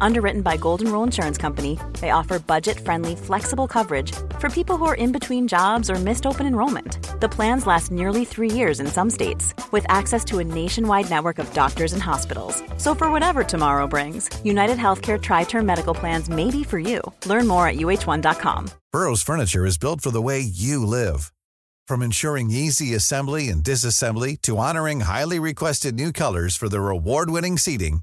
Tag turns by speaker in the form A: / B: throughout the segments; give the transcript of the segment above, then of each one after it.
A: Underwritten by Golden Rule Insurance Company, they offer budget friendly, flexible coverage for people who are in between jobs or missed open enrollment. The plans last nearly three years in some states, with access to a nationwide network of doctors and hospitals. So, for whatever tomorrow brings, United Healthcare Tri Term Medical Plans may be for you. Learn more at uh1.com.
B: Burrow's furniture is built for the way you live. From ensuring easy assembly and disassembly to honoring highly requested new colors for their award-winning seating,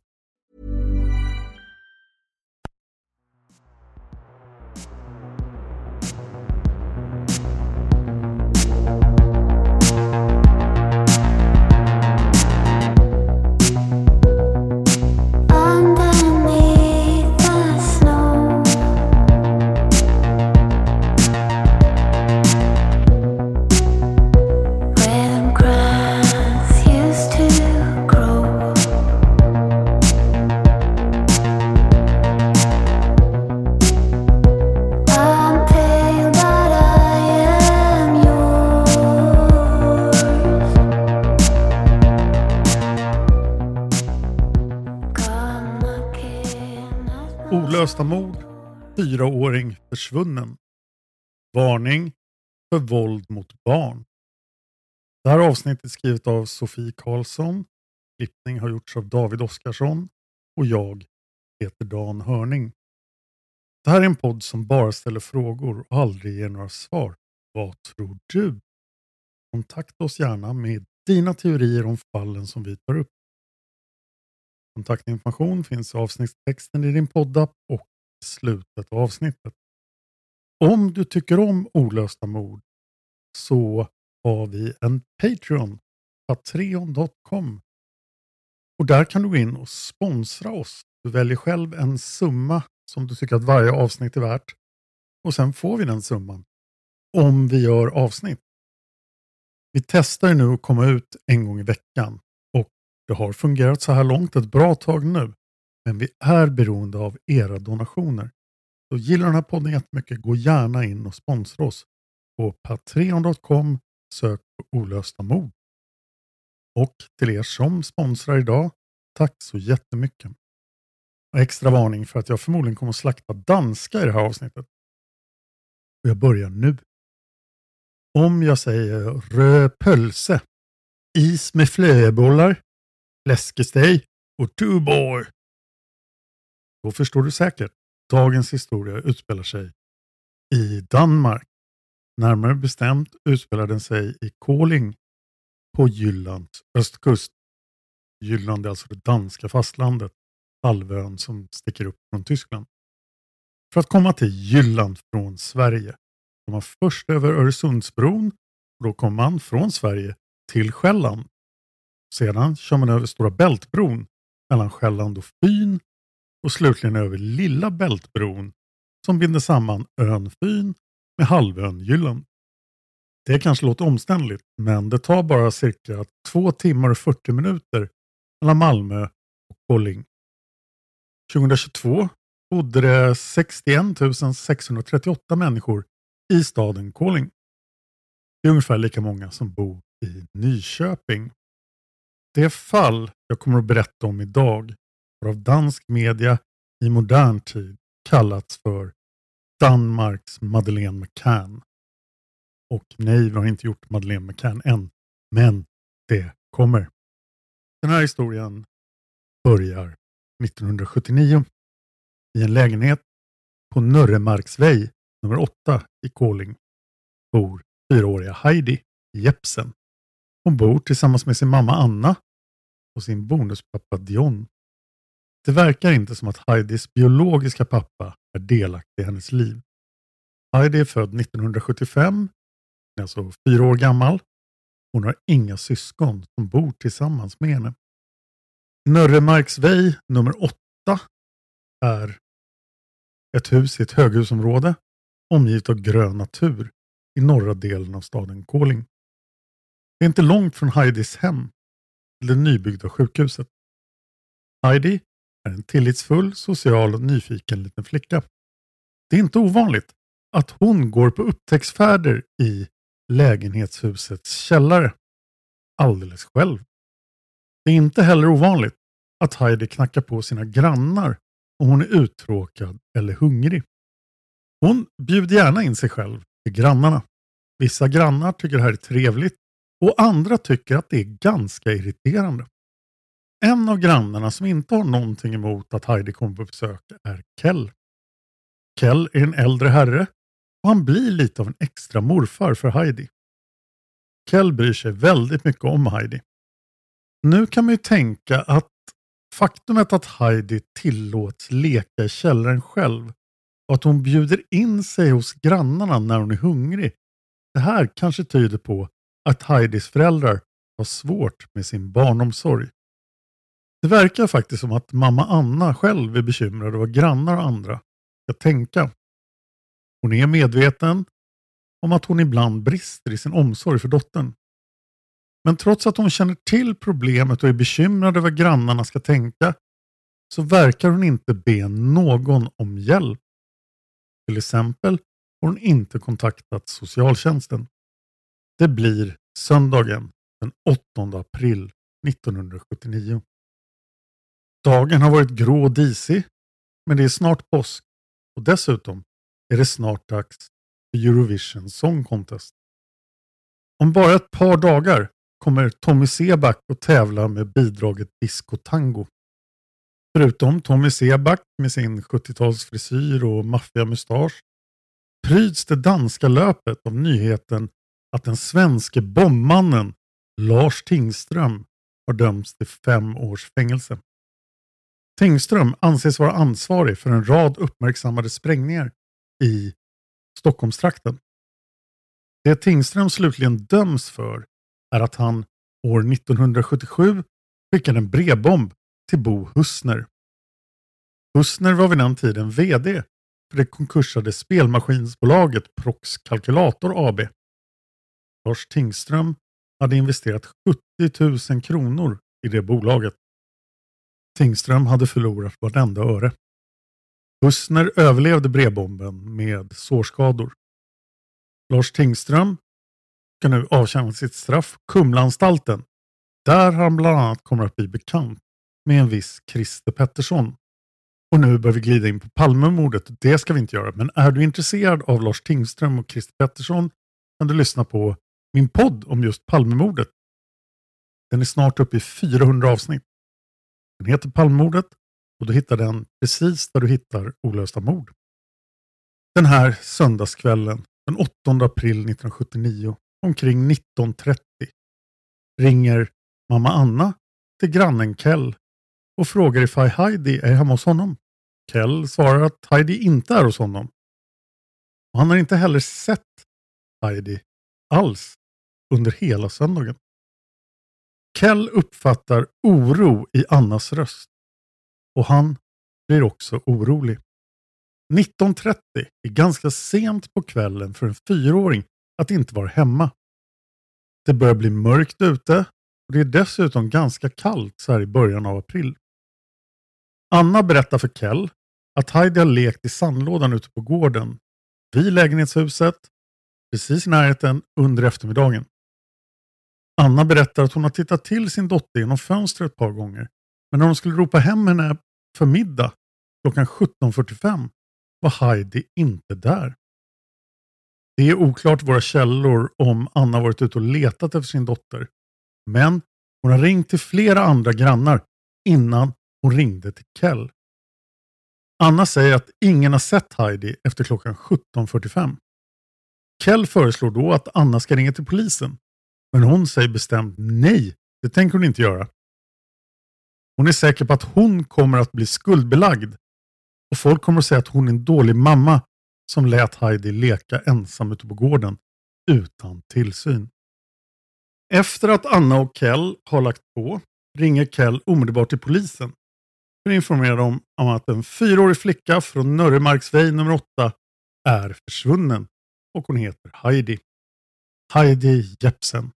C: At
D: Olösta mord. Fyraåring försvunnen. Varning för våld mot barn. Det här avsnittet är skrivet av Sofie Karlsson. Klippning har gjorts av David Oskarsson och jag heter Dan Hörning. Det här är en podd som bara ställer frågor och aldrig ger några svar. Vad tror du? Kontakta oss gärna med dina teorier om fallen som vi tar upp. Kontaktinformation finns i avsnittstexten i din poddapp och i slutet av avsnittet. Om du tycker om olösta mord så har vi en Patreon, patreon.com. Och där kan du gå in och sponsra oss. Du väljer själv en summa som du tycker att varje avsnitt är värt. Och sen får vi den summan om vi gör avsnitt. Vi testar ju nu att komma ut en gång i veckan det har fungerat så här långt ett bra tag nu. Men vi är beroende av era donationer. Så gillar den här podden jättemycket, gå gärna in och sponsra oss på patreon.com. Sök på olösta mord. Och till er som sponsrar idag, tack så jättemycket. Och extra varning för att jag förmodligen kommer att slakta danska i det här avsnittet. Och jag börjar nu. Om jag säger röd pölse, is med flöjebollar, fläskesteg och tuborg. Då förstår du säkert. Dagens historia utspelar sig i Danmark. Närmare bestämt utspelar den sig i Koling på Jyllands östkust. Jylland är alltså det danska fastlandet, halvön som sticker upp från Tyskland. För att komma till Jylland från Sverige kom man först över Öresundsbron och då kom man från Sverige till Själland. Sedan kör man över Stora Bältbron mellan Själland och Fyn och slutligen över Lilla Bältbron som binder samman ön Fyn med halvön Jylland. Det kanske låter omständligt, men det tar bara cirka 2 timmar och 40 minuter mellan Malmö och Koling. 2022 bodde det 61 638 människor i staden Koling. Det är ungefär lika många som bor i Nyköping. Det fall jag kommer att berätta om idag har av dansk media i modern tid kallats för Danmarks Madeleine McCann. Och nej, vi har inte gjort Madeleine McCann än, men det kommer. Den här historien börjar 1979. I en lägenhet på Nörremarksväg nummer 8 i Kåling, bor fyraåriga Heidi Jepsen. Hon bor tillsammans med sin mamma Anna och sin bonuspappa Dion. Det verkar inte som att Heidis biologiska pappa är delaktig i hennes liv. Heidi är född 1975, är alltså fyra år gammal. Hon har inga syskon som bor tillsammans med henne. Nörremarksvej nummer 8 är ett hus i ett höghusområde omgivet av grön natur i norra delen av staden Koling. Det är inte långt från Heidis hem till det nybyggda sjukhuset. Heidi är en tillitsfull, social och nyfiken liten flicka. Det är inte ovanligt att hon går på upptäcktsfärder i lägenhetshusets källare. Alldeles själv. Det är inte heller ovanligt att Heidi knackar på sina grannar om hon är uttråkad eller hungrig. Hon bjuder gärna in sig själv till grannarna. Vissa grannar tycker det här är trevligt och andra tycker att det är ganska irriterande. En av grannarna som inte har någonting emot att Heidi kommer på besök är Kell. Kell är en äldre herre och han blir lite av en extra morfar för Heidi. Kell bryr sig väldigt mycket om Heidi. Nu kan man ju tänka att faktumet att Heidi tillåts leka i källaren själv och att hon bjuder in sig hos grannarna när hon är hungrig. Det här kanske tyder på att Heidis föräldrar har svårt med sin barnomsorg. Det verkar faktiskt som att mamma Anna själv är bekymrad över vad grannar och andra ska tänka. Hon är medveten om att hon ibland brister i sin omsorg för dottern. Men trots att hon känner till problemet och är bekymrad över vad grannarna ska tänka så verkar hon inte be någon om hjälp. Till exempel har hon inte kontaktat socialtjänsten. Det blir söndagen den 8 april 1979. Dagen har varit grå och disig, men det är snart påsk och dessutom är det snart dags för Eurovision Song Contest. Om bara ett par dagar kommer Tommy Seback att tävla med bidraget Disco Tango. Förutom Tommy Seback med sin 70-talsfrisyr och maffiga mustasch pryds det danska löpet av nyheten att den svenske bombmannen Lars Tingström har dömts till fem års fängelse. Tingström anses vara ansvarig för en rad uppmärksammade sprängningar i Stockholmstrakten. Det Tingström slutligen döms för är att han år 1977 skickade en brevbomb till Bo Hussner. Hussner var vid den tiden VD för det konkursade spelmaskinsbolaget Prox Calculator AB. Lars Tingström hade investerat 70 000 kronor i det bolaget. Tingström hade förlorat vartenda öre. Hussner överlevde brevbomben med sårskador. Lars Tingström ska nu avtjäna sitt straff Kumlaanstalten. Där han bland annat kommer att bli bekant med en viss Christer Pettersson. Och nu börjar vi glida in på Palmemordet. Det ska vi inte göra. Men är du intresserad av Lars Tingström och Christer Pettersson kan du lyssna på min podd om just Palmemordet. Den är snart uppe i 400 avsnitt. Den heter Palmemordet och du hittar den precis där du hittar olösta mord. Den här söndagskvällen den 8 april 1979 omkring 19.30 ringer mamma Anna till grannen Kell och frågar ifall Heidi är hemma hos honom. Kell svarar att Heidi inte är hos honom. Och han har inte heller sett Heidi alls under hela söndagen. Kell uppfattar oro i Annas röst och han blir också orolig. 19.30 är ganska sent på kvällen för en fyraåring att inte vara hemma. Det börjar bli mörkt ute och det är dessutom ganska kallt så här i början av april. Anna berättar för Kell att Heidi har lekt i sandlådan ute på gården vid lägenhetshuset precis i närheten under eftermiddagen. Anna berättar att hon har tittat till sin dotter genom fönstret ett par gånger. Men när hon skulle ropa hem henne för middag klockan 17.45 var Heidi inte där. Det är oklart i våra källor om Anna varit ute och letat efter sin dotter. Men hon har ringt till flera andra grannar innan Hon ringde till Kell. Anna säger att ingen har sett Heidi efter klockan 17.45. Kell föreslår då att Anna ska ringa till polisen. Men hon säger bestämt nej, det tänker hon inte göra. Hon är säker på att hon kommer att bli skuldbelagd och folk kommer att säga att hon är en dålig mamma som lät Heidi leka ensam ute på gården utan tillsyn. Efter att Anna och Kell har lagt på ringer Kell omedelbart till polisen för att informera dem om att en fyraårig flicka från Nörremarksväg nummer 8 är försvunnen och hon heter Heidi. Heidi Jepsen.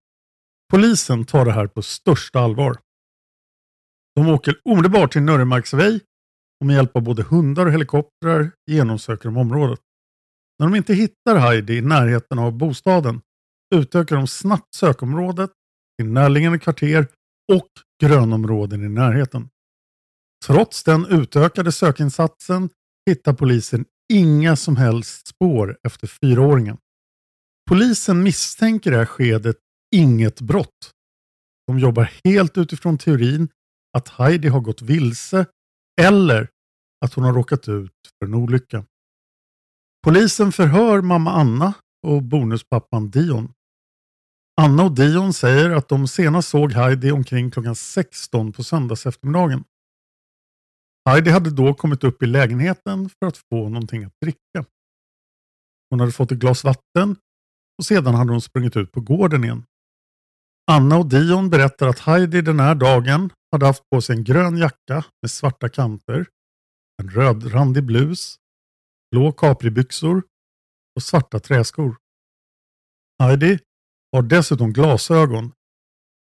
D: Polisen tar det här på största allvar. De åker omedelbart till Nörremarksvej och med hjälp av både hundar och helikoptrar genomsöker de området. När de inte hittar Heidi i närheten av bostaden utökar de snabbt sökområdet till närliggande kvarter och grönområden i närheten. Trots den utökade sökinsatsen hittar polisen inga som helst spår efter fyraåringen. Polisen misstänker det här skedet inget brott. De jobbar helt utifrån teorin att Heidi har gått vilse eller att hon har råkat ut för en olycka. Polisen förhör mamma Anna och bonuspappan Dion. Anna och Dion säger att de senast såg Heidi omkring klockan 16 på söndagseftermiddagen. Heidi hade då kommit upp i lägenheten för att få någonting att dricka. Hon hade fått ett glas vatten och sedan hade hon sprungit ut på gården igen. Anna och Dion berättar att Heidi den här dagen hade haft på sig en grön jacka med svarta kanter, en rödrandig blus, blå kapribyxor och svarta träskor. Heidi har dessutom glasögon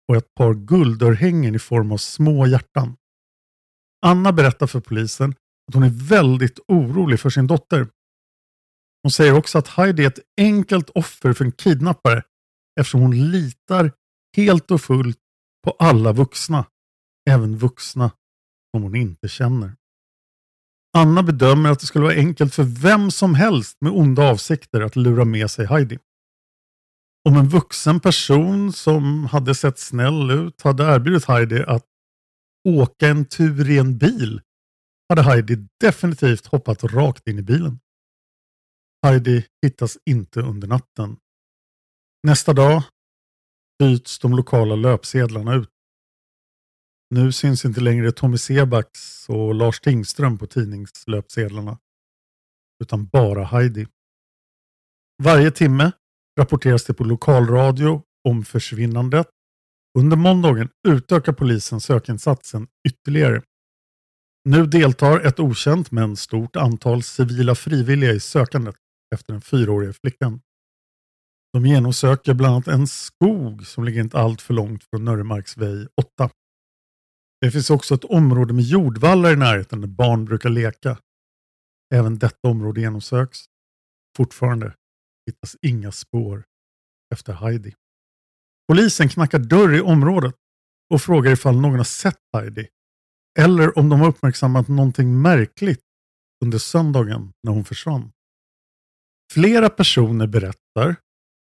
D: och ett par guldörhängen i form av små hjärtan. Anna berättar för polisen att hon är väldigt orolig för sin dotter. Hon säger också att Heidi är ett enkelt offer för en kidnappare eftersom hon litar helt och fullt på alla vuxna, även vuxna som hon inte känner. Anna bedömer att det skulle vara enkelt för vem som helst med onda avsikter att lura med sig Heidi. Om en vuxen person som hade sett snäll ut hade erbjudit Heidi att åka en tur i en bil hade Heidi definitivt hoppat rakt in i bilen. Heidi hittas inte under natten. Nästa dag byts de lokala löpsedlarna ut. Nu syns inte längre Tommy Sebaks och Lars Tingström på tidningslöpsedlarna, utan bara Heidi. Varje timme rapporteras det på lokalradio om försvinnandet. Under måndagen utökar polisen sökinsatsen ytterligare. Nu deltar ett okänt men stort antal civila frivilliga i sökandet efter den fyraåriga flickan. De genomsöker bland annat en skog som ligger inte allt för långt från Nörremarksväg 8. Det finns också ett område med jordvallar i närheten där barn brukar leka. Även detta område genomsöks. Fortfarande hittas inga spår efter Heidi. Polisen knackar dörr i området och frågar ifall någon har sett Heidi eller om de har uppmärksammat någonting märkligt under söndagen när hon försvann. Flera personer berättar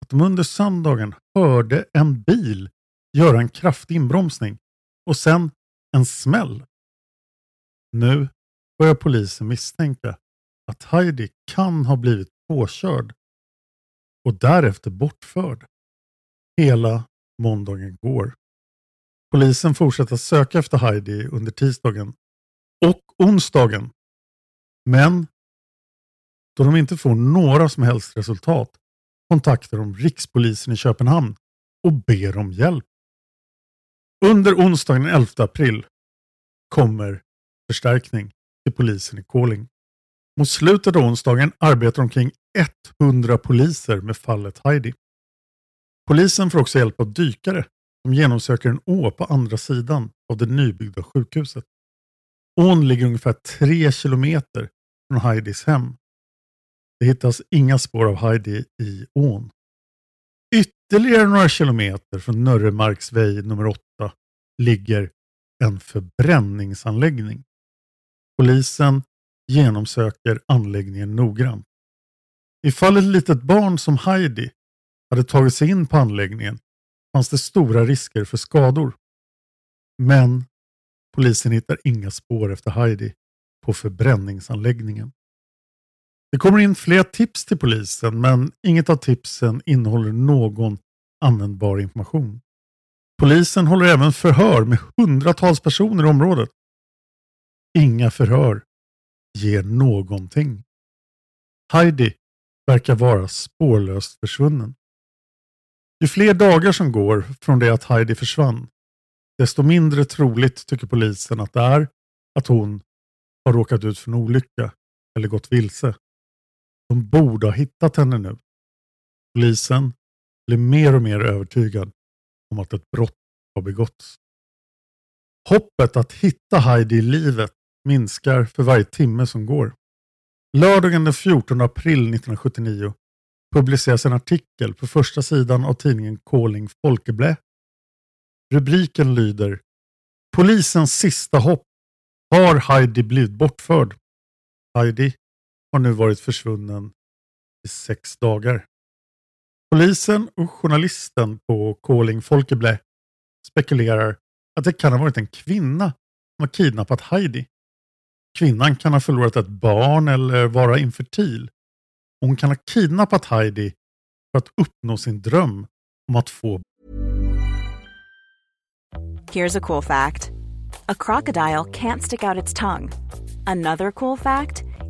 D: att de under söndagen hörde en bil göra en kraftig inbromsning och sen en smäll. Nu börjar polisen misstänka att Heidi kan ha blivit påkörd och därefter bortförd. Hela måndagen går. Polisen fortsätter söka efter Heidi under tisdagen och onsdagen. Men då de inte får några som helst resultat kontaktar de Rikspolisen i Köpenhamn och ber om hjälp. Under onsdagen den 11 april kommer förstärkning till polisen i Koling. Mot slutet av onsdagen arbetar omkring 100 poliser med fallet Heidi. Polisen får också hjälp av dykare som genomsöker en å på andra sidan av det nybyggda sjukhuset. Ån ligger ungefär tre kilometer från Heidis hem. Det hittas inga spår av Heidi i ån. Ytterligare några kilometer från Nörremarksväg nummer 8 ligger en förbränningsanläggning. Polisen genomsöker anläggningen noggrant. Ifall ett litet barn som Heidi hade tagit sig in på anläggningen fanns det stora risker för skador. Men Polisen hittar inga spår efter Heidi på förbränningsanläggningen. Det kommer in fler tips till polisen men inget av tipsen innehåller någon användbar information. Polisen håller även förhör med hundratals personer i området. Inga förhör ger någonting. Heidi verkar vara spårlöst försvunnen. Ju fler dagar som går från det att Heidi försvann, desto mindre troligt tycker polisen att det är att hon har råkat ut för en olycka eller gått vilse. De borde ha hittat henne nu. Polisen blir mer och mer övertygad om att ett brott har begåtts. Hoppet att hitta Heidi i livet minskar för varje timme som går. Lördagen den 14 april 1979 publiceras en artikel på första sidan av tidningen Calling Folkeblä. Rubriken lyder Polisens sista hopp. Har Heidi blivit bortförd? Heidi har nu varit försvunnen i sex dagar. Polisen och journalisten på Calling Folkeble spekulerar att det kan ha varit en kvinna som har kidnappat Heidi. Kvinnan kan ha förlorat ett barn eller vara infertil. Hon kan ha kidnappat Heidi för att uppnå sin dröm om att få
A: Here's a cool fact a crocodile can't stick out its tongue. Another cool fact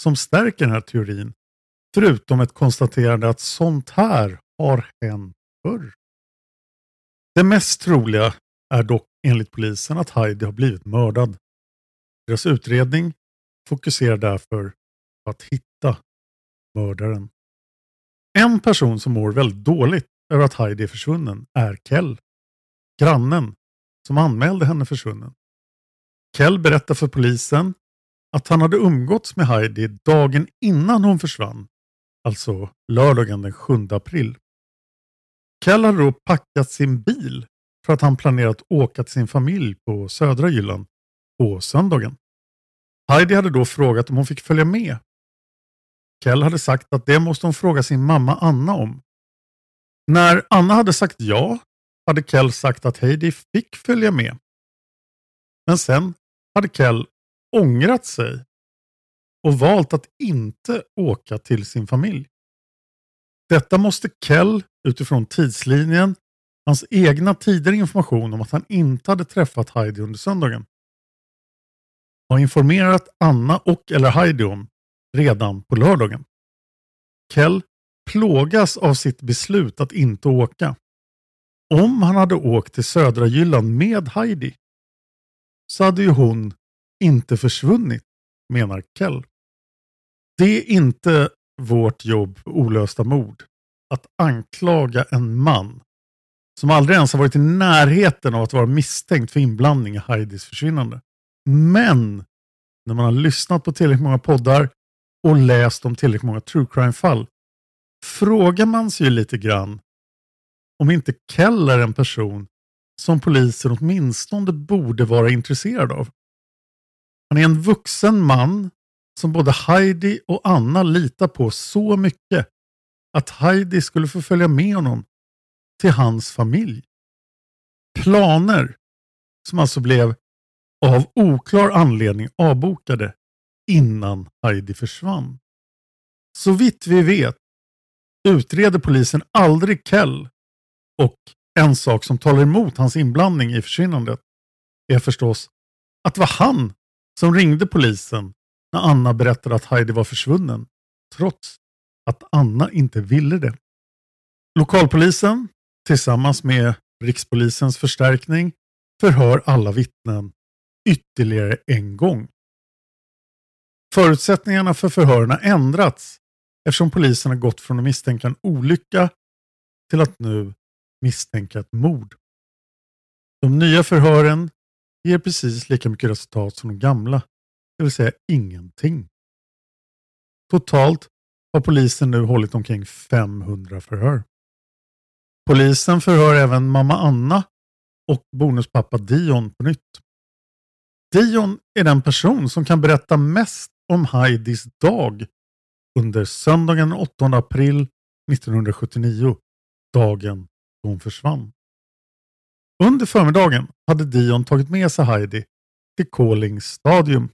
D: som stärker den här teorin, förutom ett konstaterande att sånt här har hänt förr. Det mest troliga är dock enligt polisen att Heidi har blivit mördad. Deras utredning fokuserar därför på att hitta mördaren. En person som mår väldigt dåligt över att Heidi är försvunnen är Kell, grannen som anmälde henne försvunnen. Kell berättar för polisen att han hade umgåtts med Heidi dagen innan hon försvann, alltså lördagen den 7 april. Kell hade då packat sin bil för att han planerat åka till sin familj på södra Jylland på söndagen. Heidi hade då frågat om hon fick följa med. Kell hade sagt att det måste hon fråga sin mamma Anna om. När Anna hade sagt ja hade Kell sagt att Heidi fick följa med. Men sen hade Kell ångrat sig och valt att inte åka till sin familj. Detta måste Kell, utifrån tidslinjen, hans egna tidigare information om att han inte hade träffat Heidi under söndagen, ha informerat Anna och eller Heidi om redan på lördagen. Kell plågas av sitt beslut att inte åka. Om han hade åkt till södra Jylland med Heidi så hade ju hon inte försvunnit, menar Kell. Det är inte vårt jobb på olösta mord att anklaga en man som aldrig ens har varit i närheten av att vara misstänkt för inblandning i Heidis försvinnande. Men när man har lyssnat på tillräckligt många poddar och läst om tillräckligt många true crime-fall frågar man sig ju lite grann om inte Kell är en person som polisen åtminstone borde vara intresserad av. Han är en vuxen man som både Heidi och Anna litar på så mycket att Heidi skulle få följa med honom till hans familj. Planer som alltså blev av oklar anledning avbokade innan Heidi försvann. Så vitt vi vet utreder polisen aldrig Kell och en sak som talar emot hans inblandning i försvinnandet är förstås att det var han som ringde polisen när Anna berättade att Heidi var försvunnen, trots att Anna inte ville det. Lokalpolisen tillsammans med rikspolisens förstärkning förhör alla vittnen ytterligare en gång. Förutsättningarna för förhören har ändrats eftersom polisen har gått från att misstänka en olycka till att nu misstänka ett mord. De nya förhören ger precis lika mycket resultat som de gamla, det vill säga ingenting. Totalt har polisen nu hållit omkring 500 förhör. Polisen förhör även mamma Anna och bonuspappa Dion på nytt. Dion är den person som kan berätta mest om Heidis dag under söndagen den 8 april 1979, dagen då hon försvann. Under förmiddagen hade Dion tagit med sig Heidi till Calling Stadium.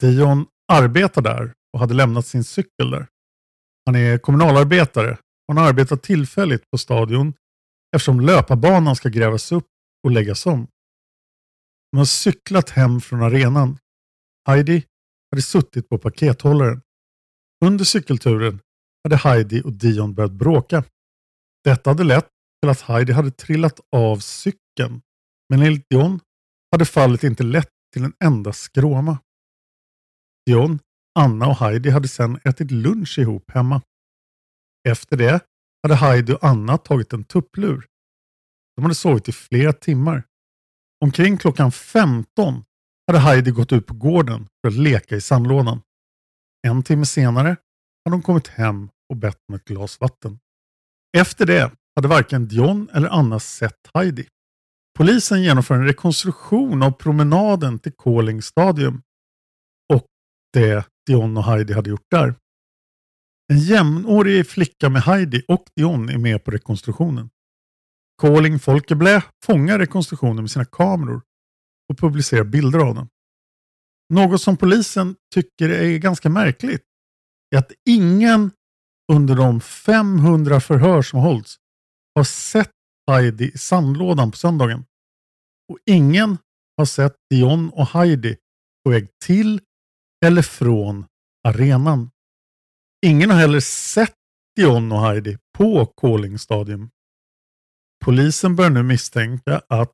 D: Dion arbetar där och hade lämnat sin cykel där. Han är kommunalarbetare och han arbetar tillfälligt på stadion eftersom löparbanan ska grävas upp och läggas om. De har cyklat hem från arenan. Heidi hade suttit på pakethållaren. Under cykelturen hade Heidi och Dion börjat bråka. Detta hade lett till att Heidi hade trillat av cykeln. Men enligt Dion hade fallet inte lett till en enda skråma. Dion, Anna och Heidi hade sedan ätit lunch ihop hemma. Efter det hade Heidi och Anna tagit en tupplur. De hade sovit i flera timmar. Omkring klockan 15 hade Heidi gått ut på gården för att leka i sandlådan. En timme senare hade hon kommit hem och bett om ett glas vatten. Efter det hade varken Dion eller Anna sett Heidi. Polisen genomför en rekonstruktion av promenaden till Calling Stadium och det Dion och Heidi hade gjort där. En jämnårig flicka med Heidi och Dion är med på rekonstruktionen. Calling Folkeblä fångar rekonstruktionen med sina kameror och publicerar bilder av den. Något som polisen tycker är ganska märkligt är att ingen under de 500 förhör som hållits har sett Heidi i sandlådan på söndagen. Och ingen har sett Dion och Heidi på väg till eller från arenan. Ingen har heller sett Dion och Heidi på Calling Stadium. Polisen börjar nu misstänka att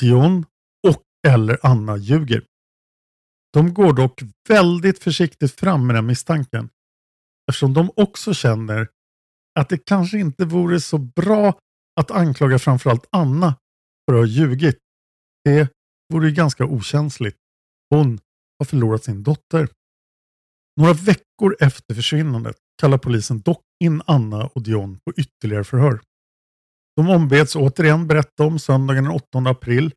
D: Dion och eller Anna ljuger. De går dock väldigt försiktigt fram med den misstanken eftersom de också känner att det kanske inte vore så bra att anklaga framförallt Anna för att ha ljugit. Det vore ju ganska okänsligt. Hon har förlorat sin dotter. Några veckor efter försvinnandet kallar polisen dock in Anna och Dion på ytterligare förhör. De ombeds återigen berätta om söndagen den 8 april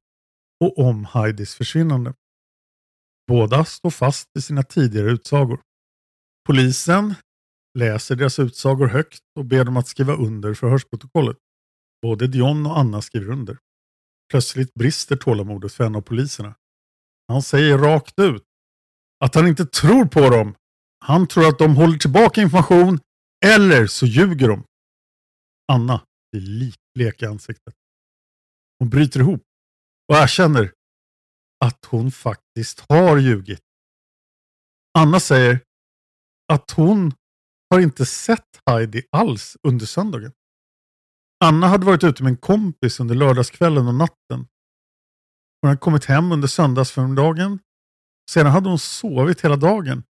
D: och om Heidis försvinnande. Båda står fast vid sina tidigare utsagor. Polisen läser deras utsagor högt och ber dem att skriva under förhörsprotokollet. Både Dion och Anna skriver under. Plötsligt brister tålamodet för en av poliserna. Han säger rakt ut att han inte tror på dem. Han tror att de håller tillbaka information eller så ljuger de. Anna blir likblek i ansiktet. Hon bryter ihop och erkänner att hon faktiskt har ljugit. Anna säger att hon har inte sett Heidi alls under söndagen. Anna hade varit ute med en kompis under lördagskvällen och natten. Hon hade kommit hem under söndagsförmiddagen. Sedan hade hon sovit hela dagen.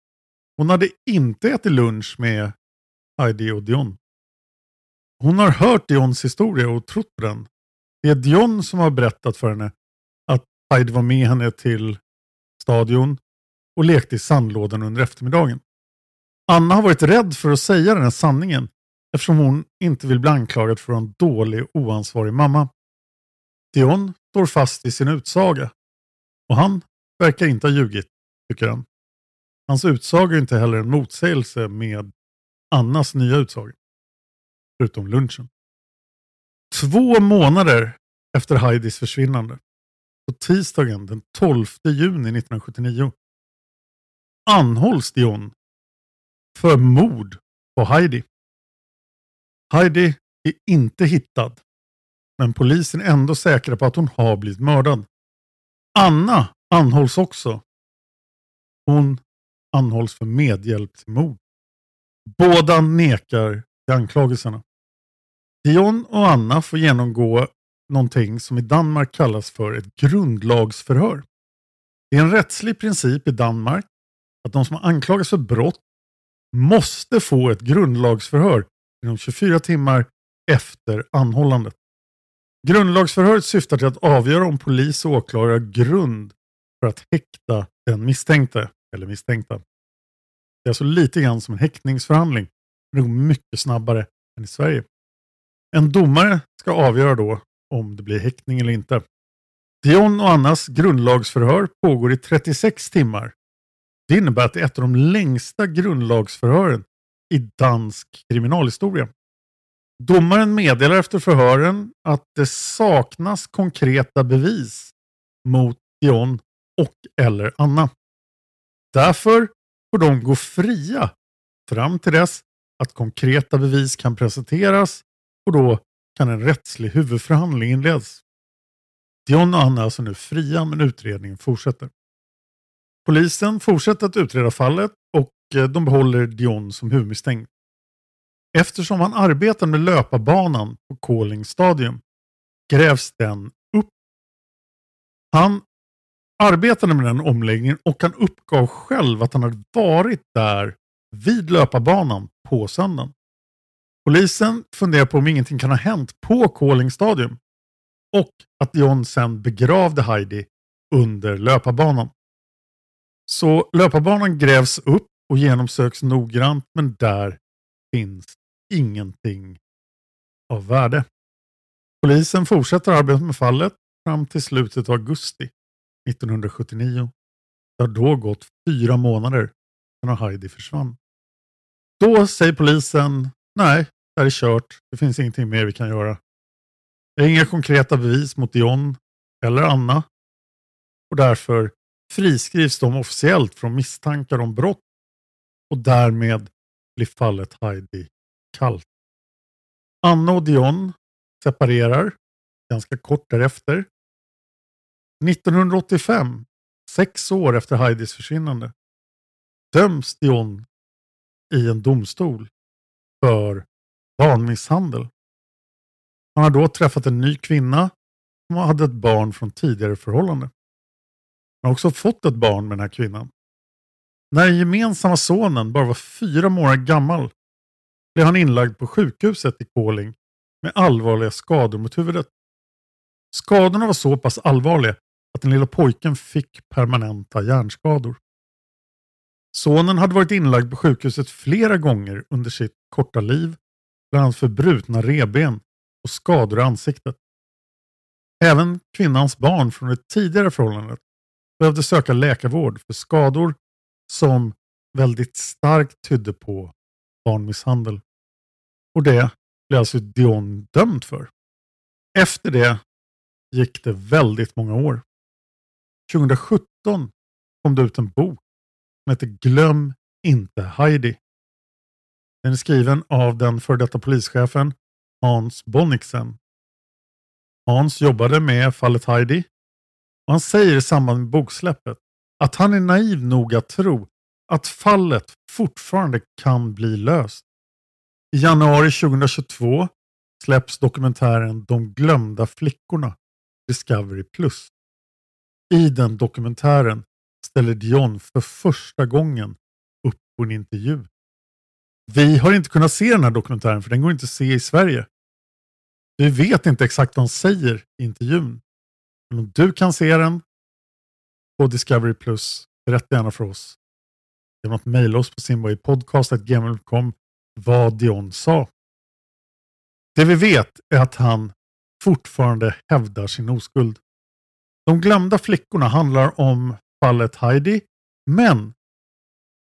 D: Hon hade inte ätit lunch med Heidi och Dion. Hon har hört Dions historia och trott på den. Det är Dion som har berättat för henne att Heidi var med henne till stadion och lekte i sandlådan under eftermiddagen. Anna har varit rädd för att säga den här sanningen eftersom hon inte vill bli anklagad för att vara en dålig och oansvarig mamma. Dion står fast i sin utsaga och han verkar inte ha ljugit, tycker han. Hans utsaga är inte heller en motsägelse med Annas nya utsaga. Förutom lunchen. Två månader efter Heidis försvinnande, på tisdagen den 12 juni 1979, anhålls Dion för mord på Heidi. Heidi är inte hittad, men polisen är ändå säkra på att hon har blivit mördad. Anna anhålls också. Hon anhålls för medhjälp till mord. Båda nekar till anklagelserna. Dion och Anna får genomgå någonting som i Danmark kallas för ett grundlagsförhör. Det är en rättslig princip i Danmark att de som anklagas för brott måste få ett grundlagsförhör inom 24 timmar efter anhållandet. Grundlagsförhöret syftar till att avgöra om polis och åklagare har grund för att häkta den misstänkte eller misstänkta. Det är alltså lite grann som en häktningsförhandling, men det går mycket snabbare än i Sverige. En domare ska avgöra då om det blir häktning eller inte. Dion och Annas grundlagsförhör pågår i 36 timmar. Det innebär att det är ett av de längsta grundlagsförhören i dansk kriminalhistoria. Domaren meddelar efter förhören att det saknas konkreta bevis mot Dion och eller Anna. Därför får de gå fria fram till dess att konkreta bevis kan presenteras och då kan en rättslig huvudförhandling inledas. Dion och Anna är alltså nu fria men utredningen fortsätter. Polisen fortsätter att utreda fallet och eh, de behåller Dion som huvudmisstänkt. Eftersom han arbetar med löparbanan på Calling Stadium grävs den upp. Han arbetade med den omläggningen och han uppgav själv att han hade varit där vid löparbanan på söndagen. Polisen funderar på om ingenting kan ha hänt på Calling Stadium och att Dion sen begravde Heidi under löparbanan. Så löparbanan grävs upp och genomsöks noggrant men där finns ingenting av värde. Polisen fortsätter arbetet med fallet fram till slutet av augusti 1979. Det har då gått fyra månader sedan Heidi försvann. Då säger polisen, nej, det här är kört. Det finns ingenting mer vi kan göra. Det är inga konkreta bevis mot Dion eller Anna och därför friskrivs de officiellt från misstankar om brott och därmed blir fallet Heidi kallt. Anna och Dion separerar ganska kort därefter. 1985, sex år efter Heidis försvinnande, döms Dion i en domstol för barnmisshandel. Han har då träffat en ny kvinna som hade ett barn från tidigare förhållande. Han har också fått ett barn med den här kvinnan. När den gemensamma sonen bara var fyra månader gammal blev han inlagd på sjukhuset i Koling med allvarliga skador mot huvudet. Skadorna var så pass allvarliga att den lilla pojken fick permanenta hjärnskador. Sonen hade varit inlagd på sjukhuset flera gånger under sitt korta liv, bland annat för brutna reben och skador i ansiktet. Även kvinnans barn från det tidigare förhållandet behövde söka läkarvård för skador som väldigt starkt tydde på barnmisshandel. Och det blev alltså Dion dömd för. Efter det gick det väldigt många år. 2017 kom det ut en bok som heter Glöm inte Heidi. Den är skriven av den före detta polischefen Hans Bonniksen. Hans jobbade med fallet Heidi och han säger i samband med boksläppet att han är naiv nog att tro att fallet fortfarande kan bli löst. I januari 2022 släpps dokumentären De glömda flickorna, Discovery I den dokumentären ställer Dion för första gången upp på en intervju. Vi har inte kunnat se den här dokumentären för den går inte att se i Sverige. Vi vet inte exakt vad han säger i intervjun. Men om du kan se den på Discovery Plus, berätta gärna för oss. Genom att mejla oss på simboypodcast.gmail.com vad Dion sa. Det vi vet är att han fortfarande hävdar sin oskuld. De glömda flickorna handlar om fallet Heidi, men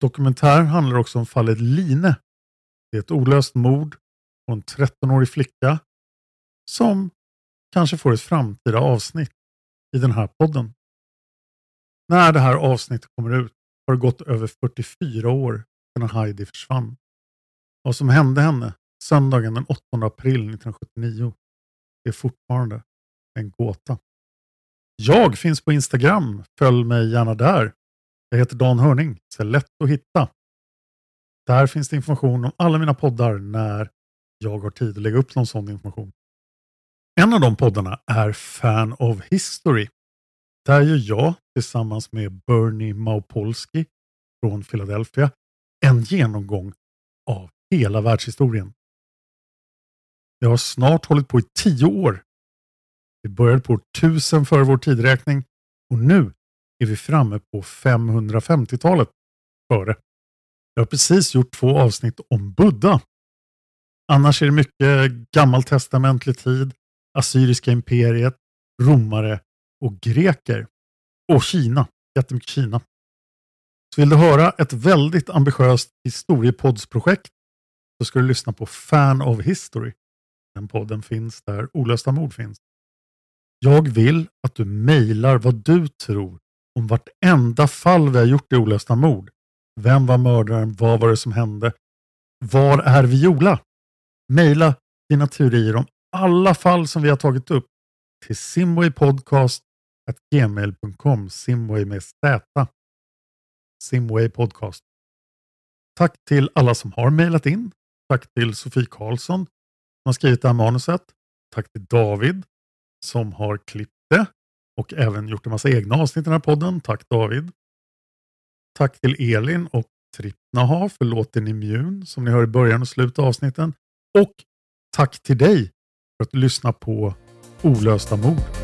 D: dokumentären handlar också om fallet Line. Det är ett olöst mord på en 13-årig flicka som kanske får ett framtida avsnitt i den här podden. När det här avsnittet kommer ut har det gått över 44 år sedan Heidi försvann. Vad som hände henne söndagen den 8 april 1979 är fortfarande en gåta. Jag finns på Instagram. Följ mig gärna där. Jag heter Dan Hörning, så är lätt att hitta. Där finns det information om alla mina poddar när jag har tid att lägga upp någon sån information. En av de poddarna är Fan of History. Där gör jag tillsammans med Bernie Maupolski från Philadelphia en genomgång av hela världshistorien. Jag har snart hållit på i tio år. Vi började på 1000 före vår tidräkning och nu är vi framme på 550-talet före. Jag har precis gjort två avsnitt om Buddha. Annars är det mycket gammaltestamentlig tid, Assyriska imperiet, romare och greker. Och Kina, jättemycket Kina. Så vill du höra ett väldigt ambitiöst historiepoddsprojekt så ska du lyssna på Fan of History. Den podden finns där olösta mord finns. Jag vill att du mejlar vad du tror om vartenda fall vi har gjort i olösta mord. Vem var mördaren? Vad var det som hände? Var är Viola? Mejla dina teorier om alla fall som vi har tagit upp till simwaypodcast.gmail.com Simway med Z. Simway Podcast. Tack till alla som har mejlat in. Tack till Sofie Karlsson som har skrivit det här manuset. Tack till David som har klippt det och även gjort en massa egna avsnitt i den här podden. Tack David. Tack till Elin och Trippnaha för låten Immun som ni hör i början och slutet av avsnitten. Och tack till dig att lyssna på Olösta mord.